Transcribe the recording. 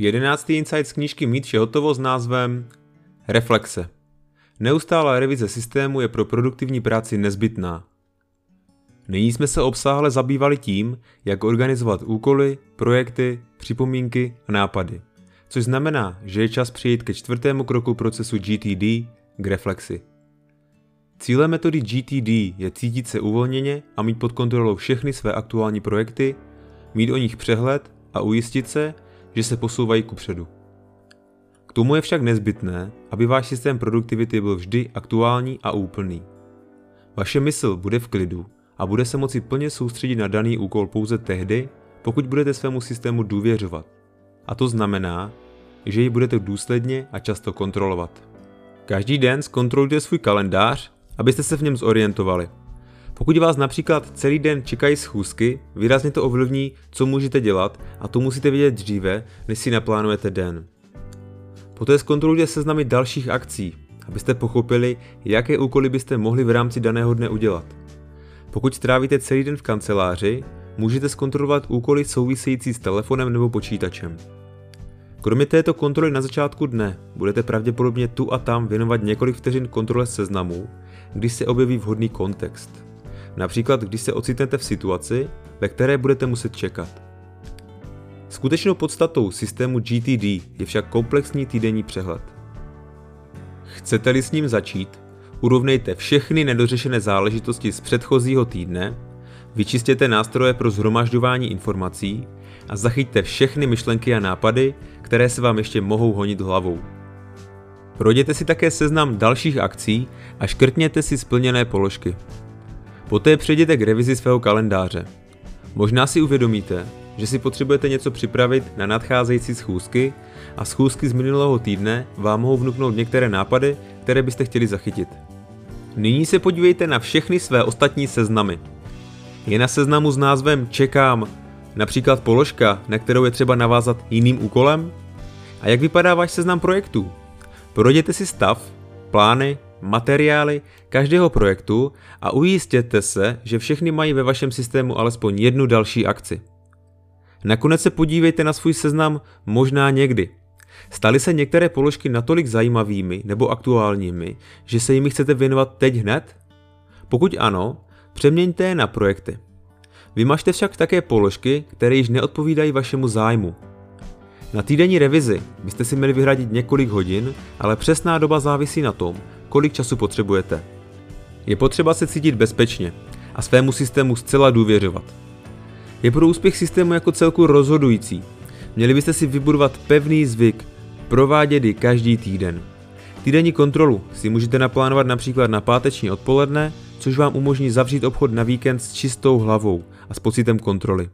Jedenáctý insight z knížky Mít vše hotovo s názvem Reflexe. Neustálá revize systému je pro produktivní práci nezbytná. Nyní jsme se obsáhle zabývali tím, jak organizovat úkoly, projekty, připomínky a nápady. Což znamená, že je čas přijít ke čtvrtému kroku procesu GTD, k reflexi. Cílem metody GTD je cítit se uvolněně a mít pod kontrolou všechny své aktuální projekty, mít o nich přehled a ujistit se, že se posouvají kupředu. K tomu je však nezbytné, aby váš systém produktivity byl vždy aktuální a úplný. Vaše mysl bude v klidu a bude se moci plně soustředit na daný úkol pouze tehdy, pokud budete svému systému důvěřovat. A to znamená, že ji budete důsledně a často kontrolovat. Každý den zkontrolujte svůj kalendář, abyste se v něm zorientovali. Pokud vás například celý den čekají schůzky, výrazně to ovlivní, co můžete dělat a to musíte vědět dříve, než si naplánujete den. Poté zkontrolujte seznamy dalších akcí, abyste pochopili, jaké úkoly byste mohli v rámci daného dne udělat. Pokud strávíte celý den v kanceláři, můžete zkontrolovat úkoly související s telefonem nebo počítačem. Kromě této kontroly na začátku dne budete pravděpodobně tu a tam věnovat několik vteřin kontrole seznamů, když se objeví vhodný kontext. Například, když se ocitnete v situaci, ve které budete muset čekat. Skutečnou podstatou systému GTD je však komplexní týdenní přehled. Chcete-li s ním začít, urovnejte všechny nedořešené záležitosti z předchozího týdne, vyčistěte nástroje pro zhromažďování informací a zachyťte všechny myšlenky a nápady, které se vám ještě mohou honit hlavou. Projděte si také seznam dalších akcí a škrtněte si splněné položky. Poté přejděte k revizi svého kalendáře. Možná si uvědomíte, že si potřebujete něco připravit na nadcházející schůzky a schůzky z minulého týdne vám mohou vnuknout některé nápady, které byste chtěli zachytit. Nyní se podívejte na všechny své ostatní seznamy. Je na seznamu s názvem Čekám například položka, na kterou je třeba navázat jiným úkolem? A jak vypadá váš seznam projektů? Projděte si stav, plány, materiály každého projektu a ujistěte se, že všechny mají ve vašem systému alespoň jednu další akci. Nakonec se podívejte na svůj seznam možná někdy. Staly se některé položky natolik zajímavými nebo aktuálními, že se jimi chcete věnovat teď hned? Pokud ano, přeměňte je na projekty. Vymažte však také položky, které již neodpovídají vašemu zájmu. Na týdenní revizi byste si měli vyhradit několik hodin, ale přesná doba závisí na tom, kolik času potřebujete. Je potřeba se cítit bezpečně a svému systému zcela důvěřovat. Je pro úspěch systému jako celku rozhodující. Měli byste si vybudovat pevný zvyk, provádět ji každý týden. Týdenní kontrolu si můžete naplánovat například na páteční odpoledne, což vám umožní zavřít obchod na víkend s čistou hlavou a s pocitem kontroly.